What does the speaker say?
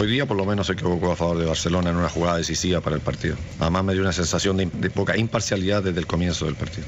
Hoy día por lo menos se equivocó a favor de Barcelona en una jugada decisiva para el partido. Además me dio una sensación de, de poca imparcialidad desde el comienzo del partido.